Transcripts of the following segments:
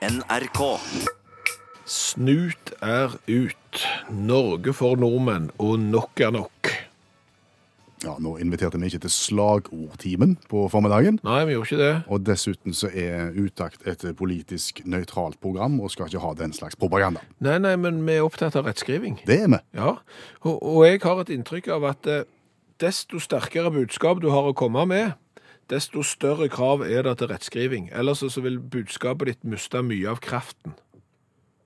NRK. Snut er ut. Norge for nordmenn, og nok er nok. Ja, Nå inviterte vi ikke til slagordtimen på formiddagen. Nei, vi gjorde ikke det. Og dessuten så er Utakt et politisk nøytralt program og skal ikke ha den slags propaganda. Nei, nei, men vi er opptatt av rettskriving. Det er vi. Ja, og, og jeg har et inntrykk av at eh, desto sterkere budskap du har å komme med, desto større krav er det til rettskriving. Ellers så vil budskapet ditt miste mye av kraften.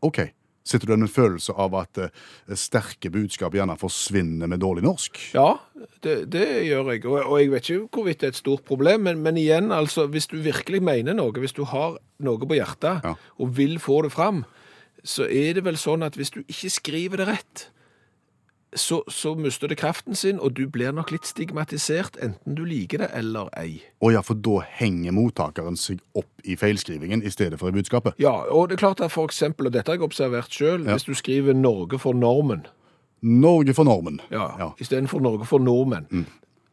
OK. Sitter du med en følelse av at uh, sterke budskap gjerne forsvinner med dårlig norsk? Ja, det, det gjør jeg. Og, og jeg vet ikke hvorvidt det er et stort problem, men, men igjen, altså, hvis du virkelig mener noe, hvis du har noe på hjertet Ja. og vil få det fram, så er det vel sånn at hvis du ikke skriver det rett, så, så mister det kraften sin, og du blir nok litt stigmatisert, enten du liker det eller ei. Å ja, for da henger mottakeren seg opp i feilskrivingen i stedet for i budskapet. Ja, og det er klart at for eksempel, og dette har jeg observert selv, Ja. hvis du skriver Norge for normen, Norge for normen. ja, Ja. i stedet for Norge for nordmenn,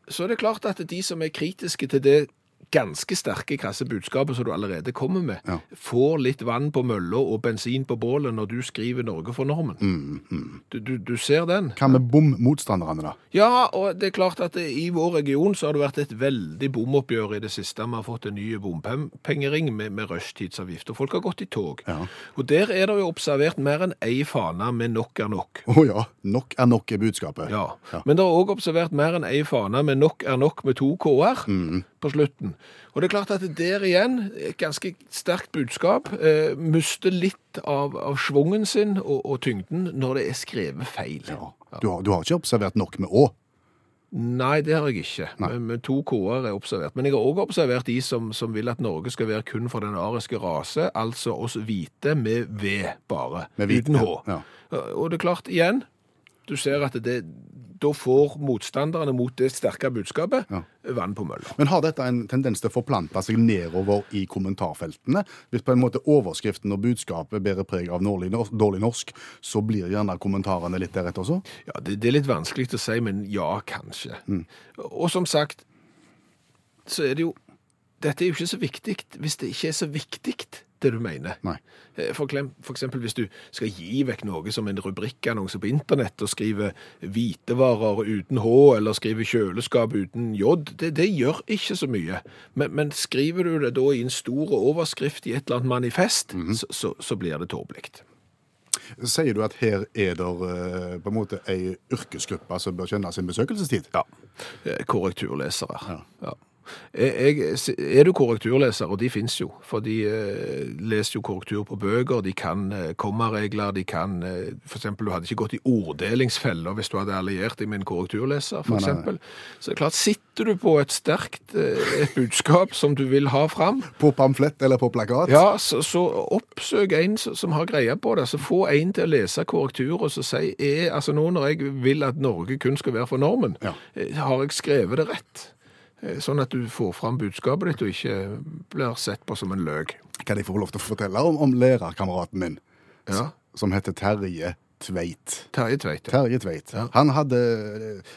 så er det klart at de som er kritiske til det ganske sterke, krasse budskapet som du allerede kommer med, Ja. får litt vann på mølla og bensin på bålet når du skriver Norge for normen. Mm, Du, du, du ser den? Hva med bom-motstanderne, da? Ja, og det er klart at det, i vår region så har det vært et veldig bomoppgjør i det siste. Vi har fått en ny bompengering med, med rushtidsavgift, og folk har gått i tog. Ja. Og der er det jo observert mer enn ei fane med nok er nok. Å ja, nok er nok er budskapet. Ja. Ja. Men det er òg observert mer enn ei fane med nok er nok med to k-er på slutten. Og det er klart at det der igjen, et ganske sterkt budskap, eh, mister litt av, av svungen sin og, og tyngden når det er skrevet feil. Ja. Du, har, du har ikke observert nok med å? Nei, det har jeg ikke. Men, men to k-er er observert. Men jeg har òg observert de som, som vil at Norge skal være kun for den ariske rase, altså oss hvite med V bare, Med hvite, uten H. ja, Og det er klart, igjen, du ser at det, da får motstanderne mot det sterke budskapet Ja. vann på mølla. Men har dette en tendens til å forplante seg nedover i kommentarfeltene? Hvis på en måte overskriften og budskapet bærer preg av dårlig norsk, så blir gjerne kommentarene litt deretter også? Ja, det, det er litt vanskelig å si, men ja, kanskje. Og som sagt, så er det jo Dette er jo ikke så viktig hvis det ikke er så viktig, det du mener. Nei. Eh, For, for eksempel hvis du skal gi vekk noe som en rubrikkannonse på internett og skrive hvitevarer uten H, eller skrive kjøleskap uten J, det, det gjør ikke så mye. Men, men skriver du det da i en stor overskrift i et eller annet manifest, så, så, så blir det tåpelig. Sier du at her er det eh, på en måte ei yrkesgruppe som bør kjenne sin besøkelsestid? Ja. Eh, Korrekturlesere. Ja. Ja. Jeg, er du korrekturleser, og de finnes jo, for de eh, leser jo korrektur på bøker, de kan eh, kommaregler, de kan f.eks. For eksempel, du hadde ikke gått i orddelingsfeller hvis du hadde alliert deg med en korrekturleser, eksempel. Så det er klart, sitter du på et sterkt eh, et budskap som du vil ha fram, På pamflett eller på plakat? ja, så, så oppsøk en som har greie på det. Så få en til å lese korrektur og så si er, altså nå når jeg vil at Norge kun skal være for normen, Ja. eh, har jeg skrevet det rett? Eh, Sånn at du får fram budskapet ditt og ikke blir sett på som en løg. Kan jeg få lov til å fortelle om, om lærerkameraten min, Ja. som heter Terje Tveit? Terje Tveit. ja. Terje Tveit. Ja. Han hadde eh,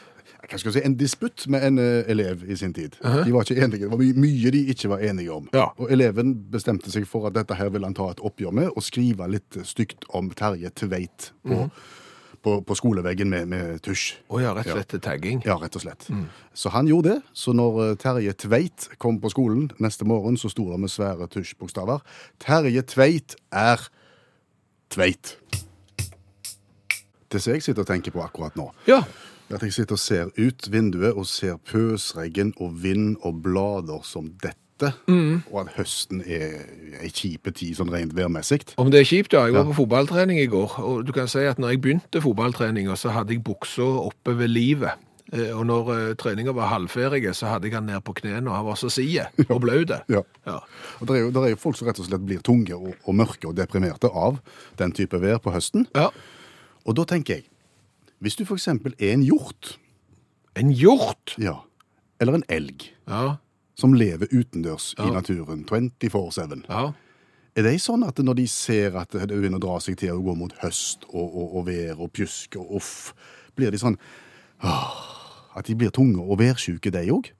hva skal jeg si, en disputt med en eh, elev i sin tid. De var ikke enige. Det var my mye de ikke var enige om. Ja. Og eleven bestemte seg for at dette her ville han ta et oppgjør med, og skrive litt stygt om Terje Tveit på, på, på skoleveggen med, med tusj. Å ja, rett og slett til tagging. Ja, rett og slett. Så han gjorde det. Så når eh, Terje Tveit kom på skolen neste morgen, så sto det med svære tusjbokstaver Terje Tveit er Tveit. Det som jeg sitter og tenker på akkurat nå, Ja. at jeg sitter og ser ut vinduet og ser pøsregn og vind og blader som dette, og at høsten er ei kjipe tid sånn rent værmessig. Om det er kjipt, ja. Jeg var på fotballtrening i går, og du kan si at når jeg begynte fotballtreninga, så hadde jeg buksa oppe ved livet. Eh, Og når uh, treninga var halvferdig, så hadde jeg han ned på knærne, og han var så side og blaut. Ja. Ja. Og det er, jo, det er jo folk som rett og slett blir tunge og, og mørke og deprimerte av den type vær på høsten. ja. Og da tenker jeg, hvis du eksempel er en hjort, En hjort! ja, eller en elg, Ja. Som lever utendørs i naturen 24-7, ja. er det sånn at når de ser at det begynner å dra seg til å gå mot høst og, og, og vær og pjusk og uff, blir de sånn, åh, at de blir tunge og værsjuke de òg?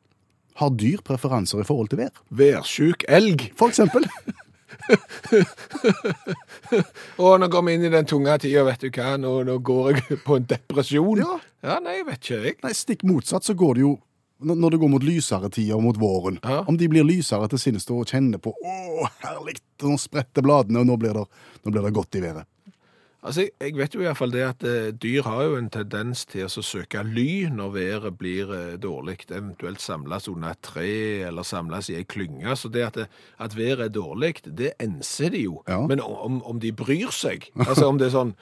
Har dyr preferanser i forhold til vær? Værsjuk elg. For eksempel. Og nå går vi inn i den tunge tida, vet du hva, nå, nå går jeg på en depresjon. Ja. ja nei, vet ikke, jeg. Nei, stikk motsatt så går det jo når det går mot lysere tider mot våren. Ja. Om de blir lysere til sinnes og kjenner på 'Å, herlig', nå spretter bladene, og nå blir det, nå blir det godt i været. Altså, jeg, vet jo i hvert fall det at eh, dyr har jo en tendens til å søke ly når været blir eh, dårlig, eventuelt samles under et tre eller samles i ei klynge. Så det at, det, at været er dårlig, det enser de jo. Ja. Men om, om de bryr seg, altså om det er sånn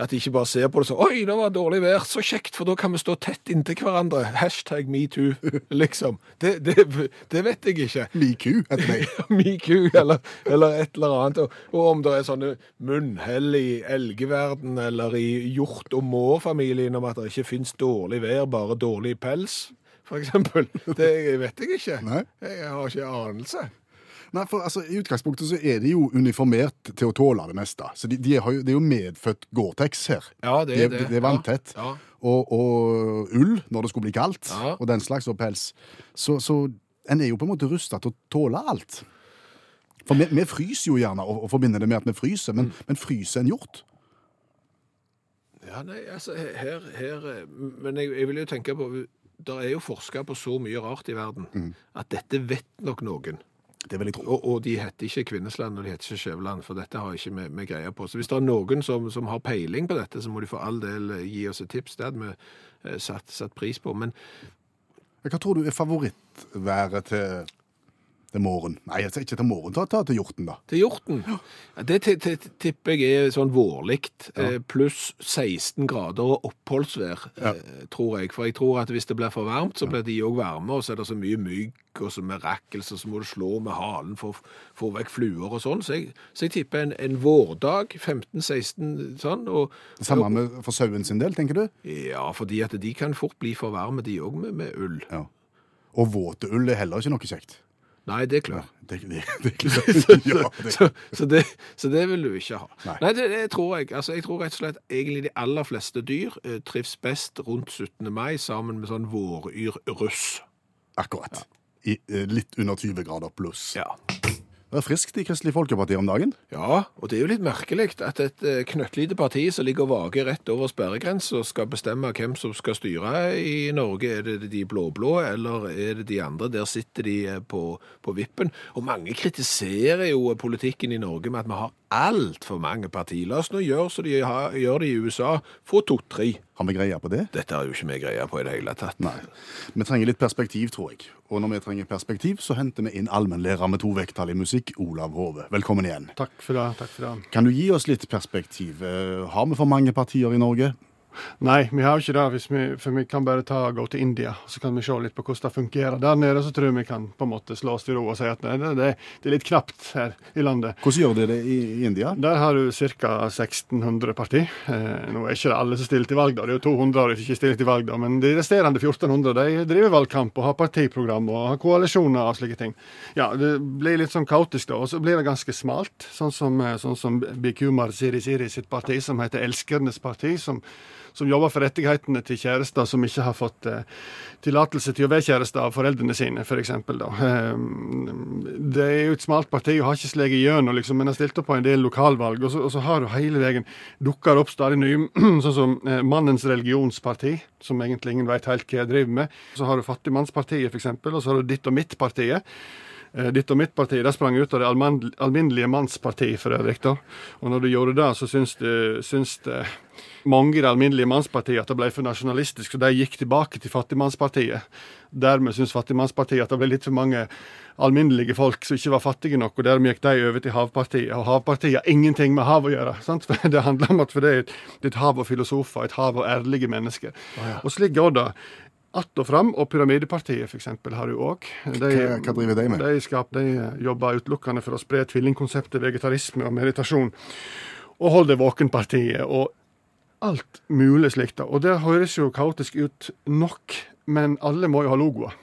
at de ikke bare ser på det sånn Oi, det var dårlig vær, så kjekt, for da kan vi stå tett inntil hverandre. Hashtag metoo, liksom. Det, det, det vet jeg ikke. Metoo heter det. metoo, eller, eller et eller annet. Og, og om det er sånne munnhell i elgeverden eller i hjort- og mårfamilien om at det ikke finnes dårlig vær, bare dårlig pels, eksempel. Det vet jeg ikke. Nei. Jeg har ikke anelse. Nei, for altså, I utgangspunktet så er de jo uniformert til å tåle det meste. Så de, de er, det er jo medfødt Gore-Tex her. Ja, det er er, det. det er vanntett. Ja, ja. Og, og ull når det skulle bli kaldt, Ja. og den slags, og pels. Så, så en er jo på en måte rusta til å tåle alt. For vi, vi fryser jo gjerne, og, og forbinder det med at vi fryser, men, men fryser en hjort? Ja, nei, altså her, her Men jeg, jeg vil jo tenke på Det er jo forska på så mye rart i verden at dette vet nok noen. Det vil jeg tro. Og, og de heter ikke Kvinnesland og de heter ikke Skjæveland, for dette har ikke vi, vi greie på. Så hvis det er noen som, som har peiling på dette, så må de for all del eh, gi oss et tips. Det hadde vi eh, satt, satt pris på. Men Hva tror du er favorittværet til, til måren. Nei, altså, ikke til måren, ta, ta til hjorten, da. til hjorten ja, Det ti- ti- tipper jeg er sånn vårlikt, ja. pluss 16 grader og oppholdsvær, ja. tror jeg. For jeg tror at hvis det blir for varmt, så blir de òg varme, og så er det så mye mygg og så mirakels, og så må du slå med halen for å få vekk fluer og sånn. Så jeg, så jeg tipper en, en vårdag, 15-16 sånn. Og, Det samme med for sauen sin del, tenker du? Ja, fordi at de kan fort bli for varme, de òg, med, med ull. Ja. Og våte ull er heller ikke noe kjekt. Nei, det er klart. Det, det, det, det, ja, det. Så, så, det, så det vil du ikke ha. Nei. Nei, det, tror jeg. Altså, jeg tror rett og slett egentlig de aller fleste dyr eh, trives best rundt 17. mai sammen med sånn våryrruss. Akkurat. I eh, litt under 20 grader pluss. Ja. Det er friskt i Kristelig Folkeparti om dagen. ja, og det er jo litt merkelig at et eh, knøttlite parti som ligger og vager rett over sperregrensa, skal bestemme hvem som skal styre i Norge. Er det de blå-blå, eller er det de andre? Der sitter de eh, på, på vippen. Og mange kritiserer jo politikken i Norge med at vi har altfor mange partier. La oss nå gjøre som de har, gjør det i USA. Få to-tre. Har vi greie på det? Dette har jo ikke vi greie på i det hele tatt. Nei. Vi trenger litt perspektiv, tror jeg. Og når vi trenger perspektiv, så henter vi inn allmennlærer med to vekttall i musikk, Olav Hove. Velkommen igjen. Takk for det. takk for det. Kan du gi oss litt perspektiv? Eh, Har vi for mange partier i Norge? Nei, vi har ikke det, vi, for vi kan bare ta gå til India. Så kan vi se litt på hvordan det fungerer. Der nede så tror jeg vi kan på en måte slå oss til ro og si at nei, det, det, det er litt knapt her i landet. Hvordan gjør dere det i India? Der har du ca. 1600 parti. Eh, nå er ikke det alle som stiller til valg, da. det er jo 200 som ikke stiller til valg, da. men de resterende 1400 de driver valgkamp og har partiprogram og har koalisjoner og slike ting. Ja, Det blir litt sånn kaotisk, da. Og så blir det ganske smalt, sånn som, sånn som Bikumar Siri Siri sitt parti, som heter Elskernes parti. som som jobber for rettighetene til kjærester som ikke har fått eh, tillatelse til å være kjærester av foreldrene sine, f.eks. Eh, det er jo et smalt parti og har ikke sleget gjennom, liksom, men har stilt opp på en del lokalvalg. Og så, og så har du hele veien dukker opp stadig nye, sånn som eh, Mannens religionsparti, som egentlig ingen vet helt hva jeg driver med. Så har du Fattigmannspartiet, f.eks., og så har du Ditt og mitt-partiet. Eh, Ditt og mitt parti det sprang ut av det alminnelige mannsparti for øvrig. da. Og når du gjorde det, så syns det, syns det mange i det alminnelige mannspartiet at det ble for nasjonalistisk, så de gikk tilbake til Fattigmannspartiet. Dermed syns Fattigmannspartiet at det ble litt for mange alminnelige folk som ikke var fattige nok, og dermed gikk de over til Havpartiet. Og Havpartiet har ingenting med hav å gjøre. sant? For Det handler om at for det er et, et hav av filosofer, et hav av ærlige mennesker. Og slik går det. Att og fram, og Pyramidepartiet eksempel, har du òg. Hva- hva driver de med? De, skap, de jobber utelukkende for å spre tvillingkonseptet vegetarisme og meditasjon. Og Hold deg våken-partiet, og alt mulig slikt. Og det høres jo kaotisk ut nok, men alle må jo ha logoer.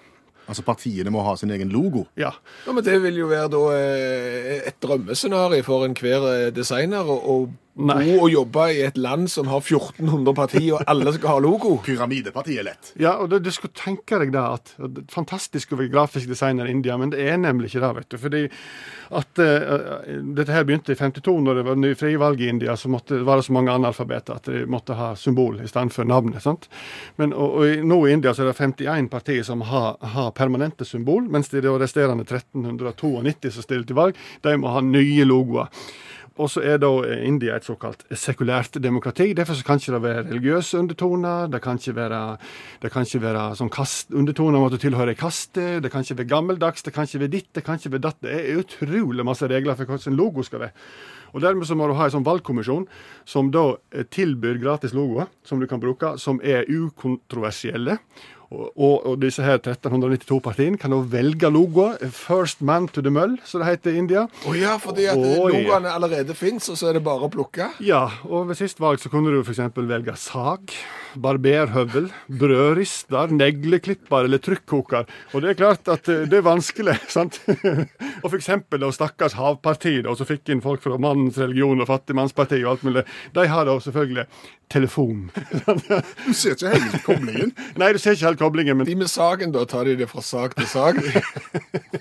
Altså Partiene må ha sin egen logo. Ja. Ja, men Det vil jo være da eh, et drømmescenario for enhver eh, designer og å Nei. bo og jobbe i et land som har 1400 partier, og alle skal ha logo. Pyramidepartiet lett. Ja, og det, du skulle tenke deg at at det er Fantastisk å være grafisk designer i India, men det er nemlig ikke det. vet du, fordi at uh, Dette her begynte i 52, når det var ny frivalg i India. Så måtte, var det så mange analfabeter at de måtte ha symbol i stedet for navnet. sant? Men og, og Nå i India så er det 51 partier som har, har permanente symbol, mens de resterende 1392 som stiller til valg, de må ha nye logoer. Og så er da India et såkalt sekulært demokrati. Derfor kan ikke det være religiøse undertoner. Det kan ikke være, det kan ikke være sånn kast, undertoner om at du tilhører kastet, kaste. Det kan ikke være gammeldags. Det kan ikke være ditt, det kan ikke være datt. Det er utrolig masse regler for hvordan logo skal være. Og Dermed så må du ha en sånn valgkommisjon som da tilbyr gratis logoer som du kan bruke, som er ukontroversielle. Og, og, disse her 1392 partiene kan da velge logo. First man to the møll, som det heter i India. Å ja, fordi at ja. logoene allerede fins, og så er det bare å plukke. Ja, og ved sist valg så kunne du f.eks. velge sag, barberhøvel, brødrister, negleklipper eller trykkoker. Og det er klart at eh, det er vanskelig, sant? og f.eks. da stakkars Havpartiet, da, som fikk inn folk fra Mannens religion og Fattigmannspartiet og alt mulig, de har da selvfølgelig telefon. Du ser ikke helt koblingen. Nei, du ser ikke helt koblingen, men De med saken, da tar de det fra sak til sak.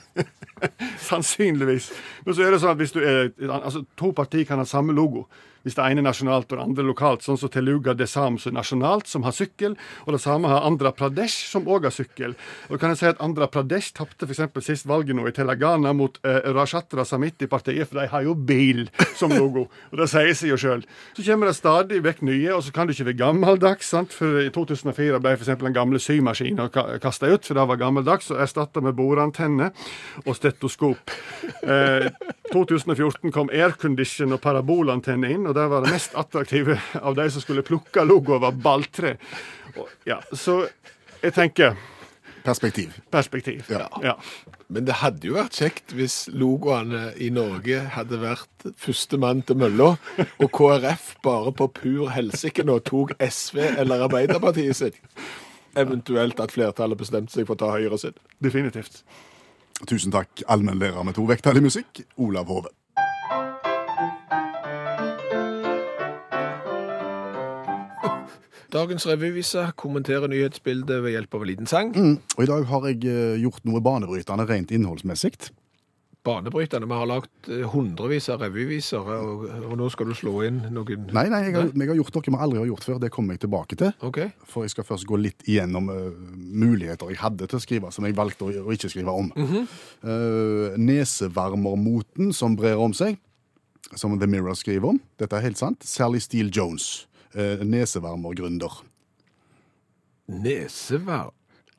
Sannsynligvis. Men så er det sånn at hvis du er, altså To partier kan ha samme logo. Hvis det ene er nasjonalt og det andre lokalt. Sånn som Teluga Desam som er nasjonalt, som har sykkel. Og det samme har Andra Pradesh, som òg har sykkel. Og kan jeg si at Andra Pradesh tapte f.eks. sist valget nå i Telagana mot eh, Rashatra Samiti-partiet, for de har jo bil som logo. Og det sier seg jo sjøl. Så kommer det stadig vekk nye, og så kan du ikke være gammeldags. sant? For i 2004 ble f.eks. den gamle symaskinen kasta ut, for det var gammeldags, og erstatta med boreantenne og stetoskop. Eh, 2014 kom aircondition og parabolantenne inn, og der var det mest attraktive av de som skulle plukke logoet, var balltre. Ja, så jeg tenker Perspektiv. perspektiv. Ja. ja. Men det hadde jo vært kjekt hvis logoene i Norge hadde vært førstemann til mølla, og KrF bare på pur helsike nå tok SV eller Arbeiderpartiet sitt. Eventuelt at flertallet bestemte seg for å ta Høyre sitt. Definitivt. Tusen takk, allmennlærer med to vekttall i musikk, Olav Hove. Dagens revyvise kommenterer nyhetsbildet ved hjelp av en liten sang. Og i dag har jeg eh, gjort noe banebrytende rent innholdsmessig. Banebrytende. Vi har lagd eh, hundrevis av revyviser, og, og nå skal du slå inn noen Nei, nei, jeg har, jeg har gjort noe vi aldri har gjort før. Det kommer jeg tilbake til. Okay. For jeg skal først gå litt igjennom uh, muligheter jeg hadde til å skrive, som jeg valgte å, å ikke skrive om. Eh, nesevarmermoten som brer om seg, som The Mirror skriver om. Dette er helt sant. Sally Steele Jones. Uh, nesevarmergründer. Nesevarm?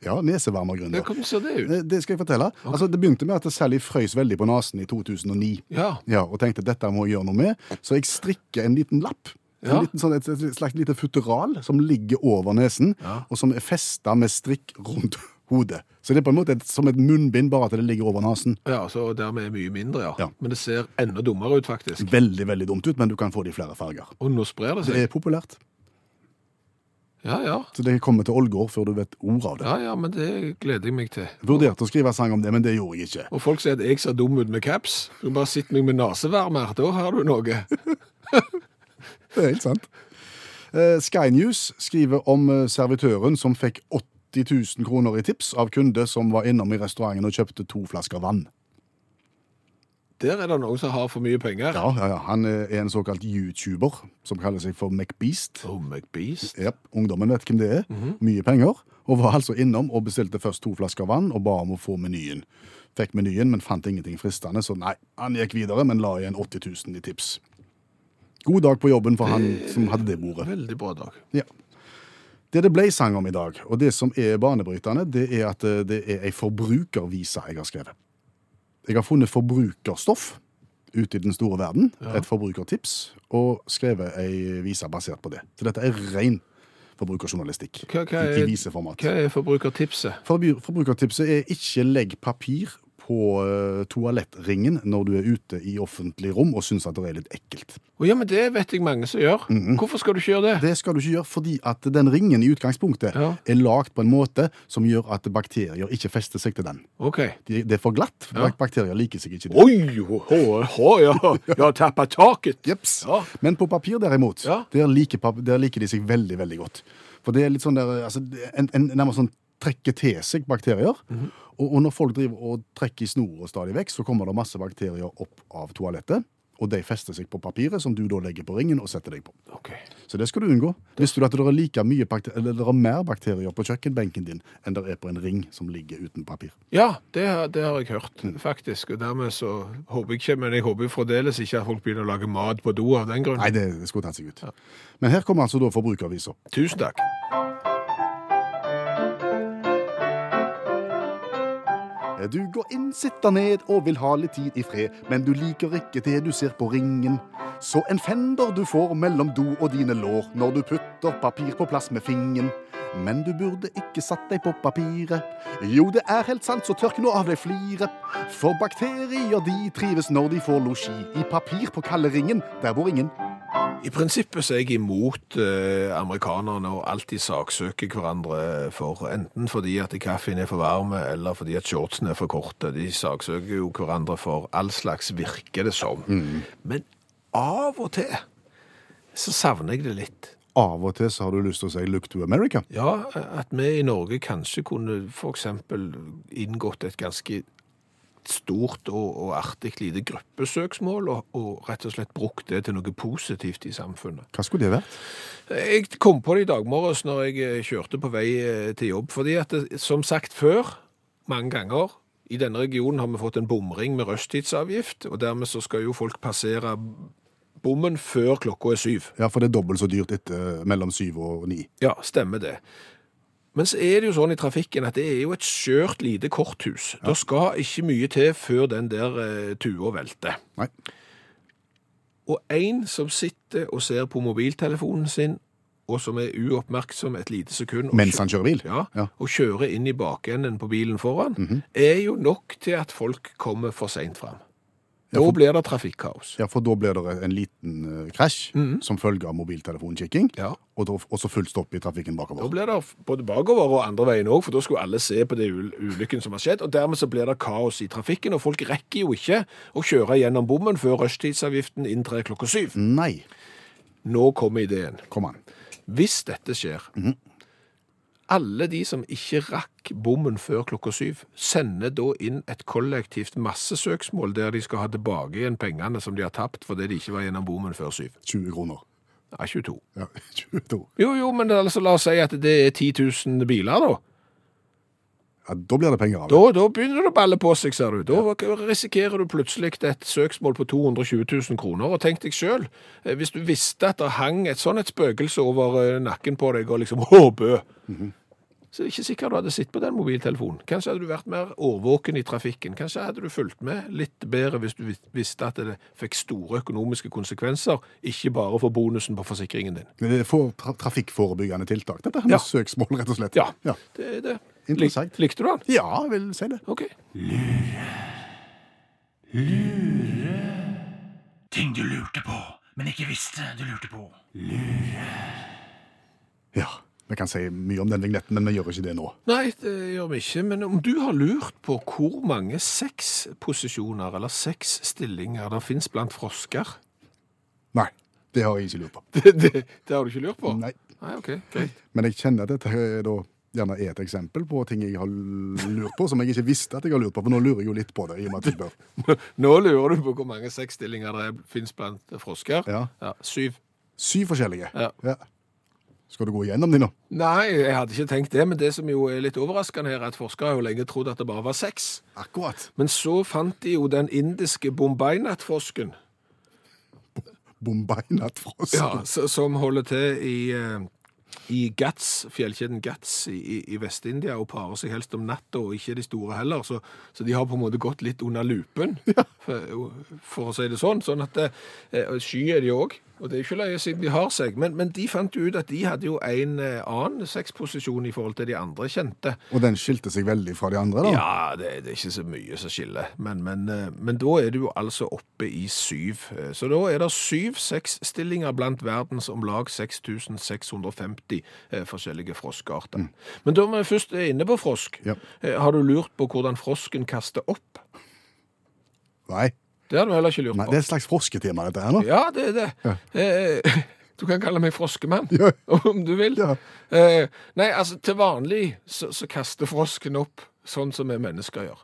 Ja, nesevarmergründer. Hvordan ser det ut? Eh, Det skal jeg fortelle. Altså, det begynte med at Sally frøys veldig på nesen i 2009. Ja. Ja, og tenkte dette må jeg gjøre noe med. Så jeg strikker en liten lapp. En liten, sånn, et, et slags lite futteral som ligger over nesen, Ja. og som er festa med strikk rundt hodet. Så det er på en måte et, som et munnbind, bare at det ligger over nesen. ja, så dermed er mye mindre, ja. Ja. Men det ser enda dummere ut, faktisk. Veldig, veldig dumt ut, men du kan få det i flere farger. Og nå sprer det seg. Det er populært. Ja, ja. Så det kommer til Ålgård før du vet ordet av det. Ja, ja, men det gleder jeg meg til. Vurderte å skrive sang om det, men det gjorde jeg ikke. Og folk sier at jeg ser dum ut med caps. Du bare sitter meg med nasevarmer, da har du noe. Det er helt sant. Eh, Sky News skriver om eh, servitøren som fikk 80 000 kroner i tips av kunde som var innom i restauranten og kjøpte to flasker vann. Der er det noen som har for mye penger. Ja, ja, ja. Han er en såkalt YouTuber som kaller seg for McBeast. Oh, McBeast. Yep. Ungdommen vet hvem det er. Mye penger. Og var altså innom og bestilte først to flasker vann og ba om å få menyen. Fikk menyen, men fant ingenting fristende, så nei, han gikk videre, men la igjen 80 000 i tips. God dag på jobben for han som hadde det bordet. Veldig bra dag. Ja. Det det ble sang om i dag, og det som er banebrytende, det er at eh, det er ei forbrukervise jeg har skrevet. Jeg har funnet forbrukerstoff ute i den store verden, et forbrukertips, og skrevet ei vise basert på det. Så dette er ren forbrukerjournalistikk Hva, hva, i er, viseformat. hva er forbrukertipset? Forbrukertipset er ikke legg papir på eh, toalettringen når du er ute i offentlig rom og syns at det er litt ekkelt. Oh, ja, men det vet jeg mange som gjør. Hvorfor skal du ikke gjøre det? Det skal du ikke gjøre fordi at den ringen i utgangspunktet Ja. er lagd på en måte som gjør at bakterier ikke fester seg til den. OK. De, det er for glatt. Ja. Bakterier liker seg ikke det. Oi, ho, ho, ho, ja, har tappa taket. Jeps. Ja. Men på papir derimot, Ja. der, liker, der liker de seg veldig, veldig godt. For det er litt sånn der, altså, en, en, nærmest sånn trekker til seg bakterier. Mm og, og når folk driver og trekker i snora stadig vekk, så kommer det masse bakterier opp av toalettet. Og de fester seg på papiret, som du da legger på ringen og setter deg på. Ok. Så det skal du unngå. Visste du at det er like mye bakter eller det er mer bakterier på kjøkkenbenken din enn det er på en ring som ligger uten papir? Ja, det, det har jeg hørt, faktisk. Og dermed så håper jeg ikke, men jeg håper fremdeles ikke at folk begynner å lage mat på do av den grunn. Nei, det, det skulle tatt seg ut. Men her kommer altså da forbrukervisa. Tusen takk. Du går inn, sitter ned og vil ha litt tid i fred, men du liker ikke det du ser på ringen. Så en fender du får mellom do og dine lår når du putter papir på plass med fingeren. Men du burde ikke satt deg på papiret. Jo, det er helt sant, så tørk nå av deg fliret. For bakterier de trives når de får losji i papir på kalde ringen, der bor ingen. I prinsippet så er jeg imot eh, amerikanerne og alltid saksøker hverandre for enten fordi at kaffen er for varme, eller fordi at shortsene er for korte. De saksøker jo hverandre for all slags virker det som. Men av og til så savner jeg det litt. Av og til så har du lyst til å si 'look to America'. Ja, at vi i Norge kanskje kunne eksempel inngått et ganske stort og, og artig lite gruppesøksmål, og, og rett og slett brukt det til noe positivt i samfunnet. Hva skulle det vært? Jeg kom på det i dag morges når jeg eh, kjørte på vei eh, til jobb, fordi at det, som sagt før, mange ganger, i denne regionen har vi fått en bomring med røsttidsavgift, og dermed så skal jo folk passere bommen før klokka er syv. Ja, for det er dobbelt så dyrt etter mellom syv og ni. Ja, stemmer det. Men så er det jo sånn i trafikken at det er jo et skjørt lite korthus. Det skal ikke mye til før den der eh, tua velter. Nei. Og en som sitter og ser på mobiltelefonen sin, og som er uoppmerksom et lite sekund og Mens han kjører bil? ja, Ja. og kjører inn i bakenden på bilen foran, er jo nok til at folk kommer for seint fram. Da for- blir det trafikkaos. Ja, for da blir det en liten eh, krasj som følge av mobiltelefonkikking, Ja. og, da, og så full stopp i trafikken bakover. Da blir det både bakover og andre veien òg, for da skulle alle se på det ulykken som har skjedd. og Dermed så blir det kaos i trafikken, og folk rekker jo ikke å kjøre gjennom bommen før rushtidsavgiften inntrer klokka syv. Nei, Nå kommer ideen. kom an. Hvis dette skjer, alle de som ikke rakk bommen før klokka syv, sender da inn et kollektivt massesøksmål der de skal ha tilbake igjen pengene som de har tapt fordi de ikke var gjennom bommen før syv. 20 kroner. Ja, 22. Ja, 22. Jo, jo, men altså, la oss si at det er 10 000 biler, da. Ja, da blir det penger av det. Da, da begynner det å balle på seg, ser du. Da risikerer du plutselig et søksmål på 220 000 kroner. Og tenk deg sjøl, hvis du visste at det hang et sånt et spøkelse over eh, nakken på deg, og liksom håpø, så er det ikke sikkert du hadde sittet på den mobiltelefonen. Kanskje hadde du vært mer årvåken i trafikken. Kanskje hadde du fulgt med litt bedre hvis du visste at det fikk store økonomiske konsekvenser, ikke bare for bonusen på forsikringen din. Det er for tra trafikkforebyggende tiltak, dette er med Ja. søksmål, rett og slett. Ja, ja. det er det. Interessant. Lik, likte du den? Ja, jeg vil si det. Ok. Lure. Lure. Ting du lurte på, men ikke visste du lurte på. Lure. Ja, vi kan si mye om den vignetten, men vi gjør ikke det nå. Nei, det gjør vi ikke. Men om du har lurt på hvor mange sexposisjoner eller sexstillinger det finnes blant frosker Nei, det har jeg ikke lurt på. det, det, det har du ikke lurt på? Nei. Nei, ok, greit. Men jeg kjenner at dette da gjerne er et eksempel på ting jeg har lurt på, som jeg ikke visste at jeg har lurt på, for nå lurer jeg jo litt på det. i og med at jeg spør. Nå lurer du på hvor mange sexstillinger det fins blant frosker. Ja. Syv. Syv forskjellige. Ja. Skal du gå igjennom de nå? Nei, jeg hadde ikke tenkt det, men det som jo er litt overraskende her, er at forskere har jo lenge trodd at det bare var seks. Akkurat. Men så fant de jo den indiske Bombay-nattfrosken. Bombay-nattfrost. Ja, som holder til i, eh, i Gats, fjellkjeden Gats i, i, i Vest-India, og parer seg helst om natta, og ikke de store heller. Så, så de har på en måte gått litt under lupen, for, for å si det sånn. Sånn at eh, Sky er de òg. Og det er ikke løye siden de har seg. Men, men de fant jo ut at de hadde jo en eh, annen sexposisjon i forhold til de andre kjente. Og den skilte seg veldig fra de andre, da. Ja, det, det er ikke så mye som skiller. Men, men, eh, men da er du jo altså oppe i syv. Eh, Så da er det syv sexstillinger blant verdens om lag 6650 forskjellige forskjellige froskarter. Men da vi først er inne på frosk, Ja. har du lurt på hvordan frosken kaster opp? Nei. Det har du heller ikke lurt Nei, på. det er et slags frosketema, dette her nå. Ja, det er det. Eh, Du kan kalle meg froskemann, Ja. om du vil. Ja. Eh, nei, altså, til vanlig så, så kaster frosken opp sånn som vi mennesker gjør.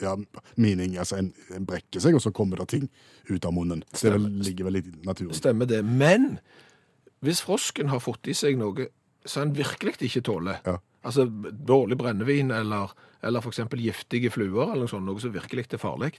Ja, mening, altså en, en brekker seg, og så kommer det ting ut av munnen. Det er vel, ligger vel i naturen. Stemmer det. Men hvis frosken har fått i seg noe som han virkelig ikke tåler, Ja. Altså dårlig brennevin eller, eller f.eks. giftige fluer, eller noe sånt, noe som virkelig er farlig,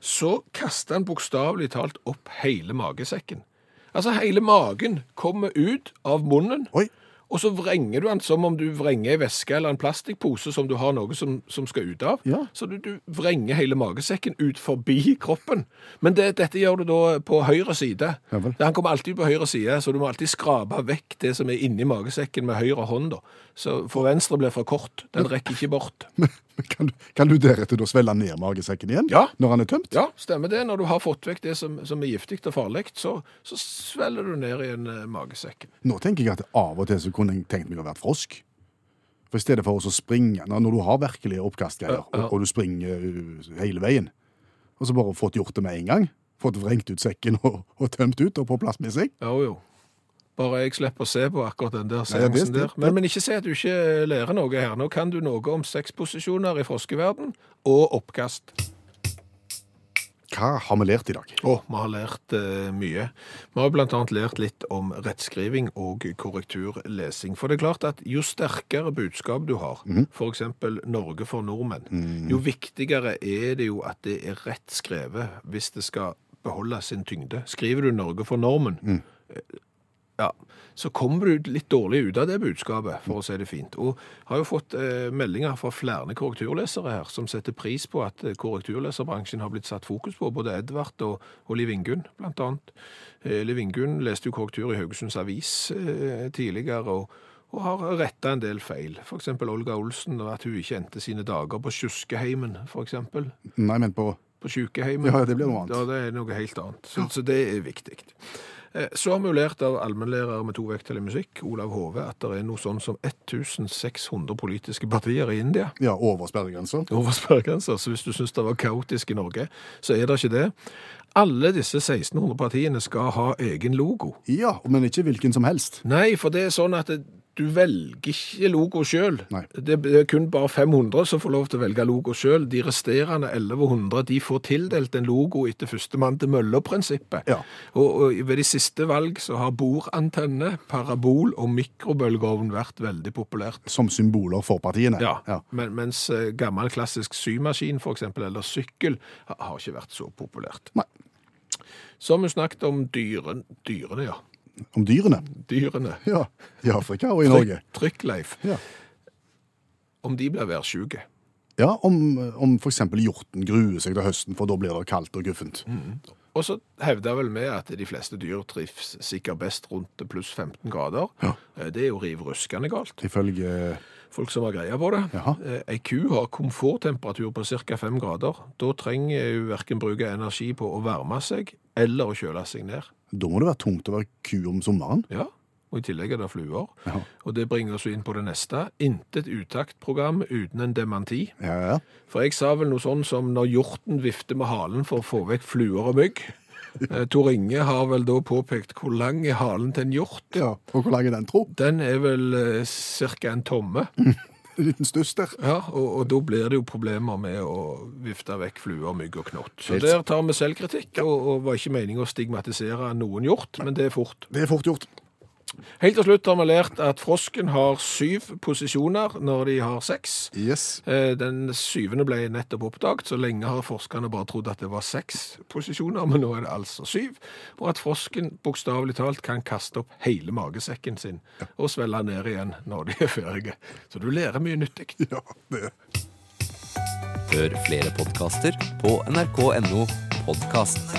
så kaster han bokstavelig talt opp hele magesekken. Altså hele magen kommer ut av munnen, Oi. Og så vrenger du den som om du vrenger en væske eller en plastikkpose som du har noe som, som skal ut av. Ja. Så du, du vrenger hele magesekken ut forbi kroppen. Men det, dette gjør du da på høyre side. Ja. Han kommer alltid på høyre side, så du må alltid skrape vekk det som er inni magesekken med høyre hånd. da. Så For venstre blir for kort. Den rekker ikke bort. Men kan, du, kan du deretter da svelle ned magesekken igjen? Ja. Når han er tømt? Ja, stemmer det. Når du har fått vekk det som, som er giftig og farlig, så, så svelger du ned igjen eh, magesekken. Nå tenker jeg at av og til så kunne jeg tenkt meg å være frosk. For i stedet for å springe, når du har virkelige oppkastgreier, Ja, ja. og, og du springer uh, hele veien, og så bare fått gjort det med en gang, fått vrengt ut sekken og, og tømt ut og på plass med seg. Jo, jo. Bare jeg slipper å se på akkurat den der det- der. Men, men ikke si at du ikke lærer noe her. Nå kan du noe om sexposisjoner i froskeverden og oppkast. Hva har vi lært i dag? Å, vi har lært uh, mye. Vi har annet lært litt om rettskriving og korrekturlesing. For det er klart at jo sterkere budskap du har, for eksempel Norge for nordmenn, jo viktigere er det jo at det er rett skrevet hvis det skal beholde sin tyngde. Skriver du Norge for normen, eh, ja, så kommer du litt dårlig ut av det budskapet, for å si det fint. Og har jo fått eh, meldinger fra flere korrekturlesere her, som setter pris på at eh, korrekturleserbransjen har blitt satt fokus på, både Edvard og, og Liv Ingunn, blant annet. Eh, Liv Ingunn leste jo korrektur i Haugesunds Avis eh, tidligere, og, og har retta en del feil. Eksempel Olga Olsen, og at hun ikke endte sine dager på Kjuskeheimen, for. Nei, men på På Sjukeheimen. Ja, det blir noe annet. Ja, det er noe helt annet. Så, så det er viktig. Eh, Så har vi jo lært av allmennlærer med to vekttall i musikk, Olav Hove, at det er noe sånn som 1600 politiske partier i India. ja, over sperregrensa. Over sperregrensa. så hvis du syns det var kaotisk i Norge, så er det ikke det. Alle disse 1600 partiene skal ha egen logo. Ja, men ikke hvilken som helst. Nei, for det er sånn at det, du velger ikke logo sjøl. Det er kun bare 500 som får lov til å velge logo sjøl. De resterende 1100 de får tildelt en logo etter førstemann til mølla-prinsippet. Ja. Og, og ved de siste valg så har bordantenne, parabol og mikrobølgeovn vært veldig populært. Som symboler for partiene. Ja, ja. Men, mens eh, gammel klassisk symaskin for eksempel, eller sykkel, har ikke vært så populært. Nei. Så har vi snakket om dyren, dyrene, ja. Om dyrene. Dyrene. Ja. I Afrika og i Norge. Trykk, Leif. Ja. Om de blir værsjuke. Ja, om, om eksempel hjorten gruer seg til høsten, for da blir det kaldt og guffent. Og så hevder vel vi at de fleste dyr trives sikkert best rundt pluss 15 grader. Ja. Eh, Det er jo riv ruskende galt. Ifølge Folk som har greie på det. Jaha. Eh, Ei ku har komforttemperatur på ca. 5 grader. Da trenger hun verken bruke energi på å varme seg eller å kjøle seg ned. Da må det være tungt å være ku om sommeren. Ja, og i tillegg er det fluer. Ja. Og det bringer oss inn på det neste. Intet utaktprogram uten en dementi. Ja, ja. For jeg sa vel noe sånn som når hjorten vifter med halen for å få vekk fluer og mygg. Eh, Tor Inge har vel da påpekt hvor lang er halen til en hjort. ja. Og hvor lang er den, tro? Den er vel eh, cirka en tomme. En liten stuss der. Ja, og, og da blir det jo problemer med å vifte vekk fluer, mygg og knott. Så Helt der tar vi selvkritikk, og, og var ikke meningen å stigmatisere noen hjort, men det er fort. Det er fort gjort. Helt til slutt har vi lært at frosken har syv posisjoner når de har seks. Yes. Eh, Den syvende ble nettopp oppdaget, så lenge har forskerne bare trodd at det var seks posisjoner, men nå er det altså syv. Og at frosken bokstavelig talt kan kaste opp hele magesekken sin og svelle ned igjen når de er ferdige. Så du lærer mye nyttig. Ja, det Hør flere podkaster på nrk.no podkast.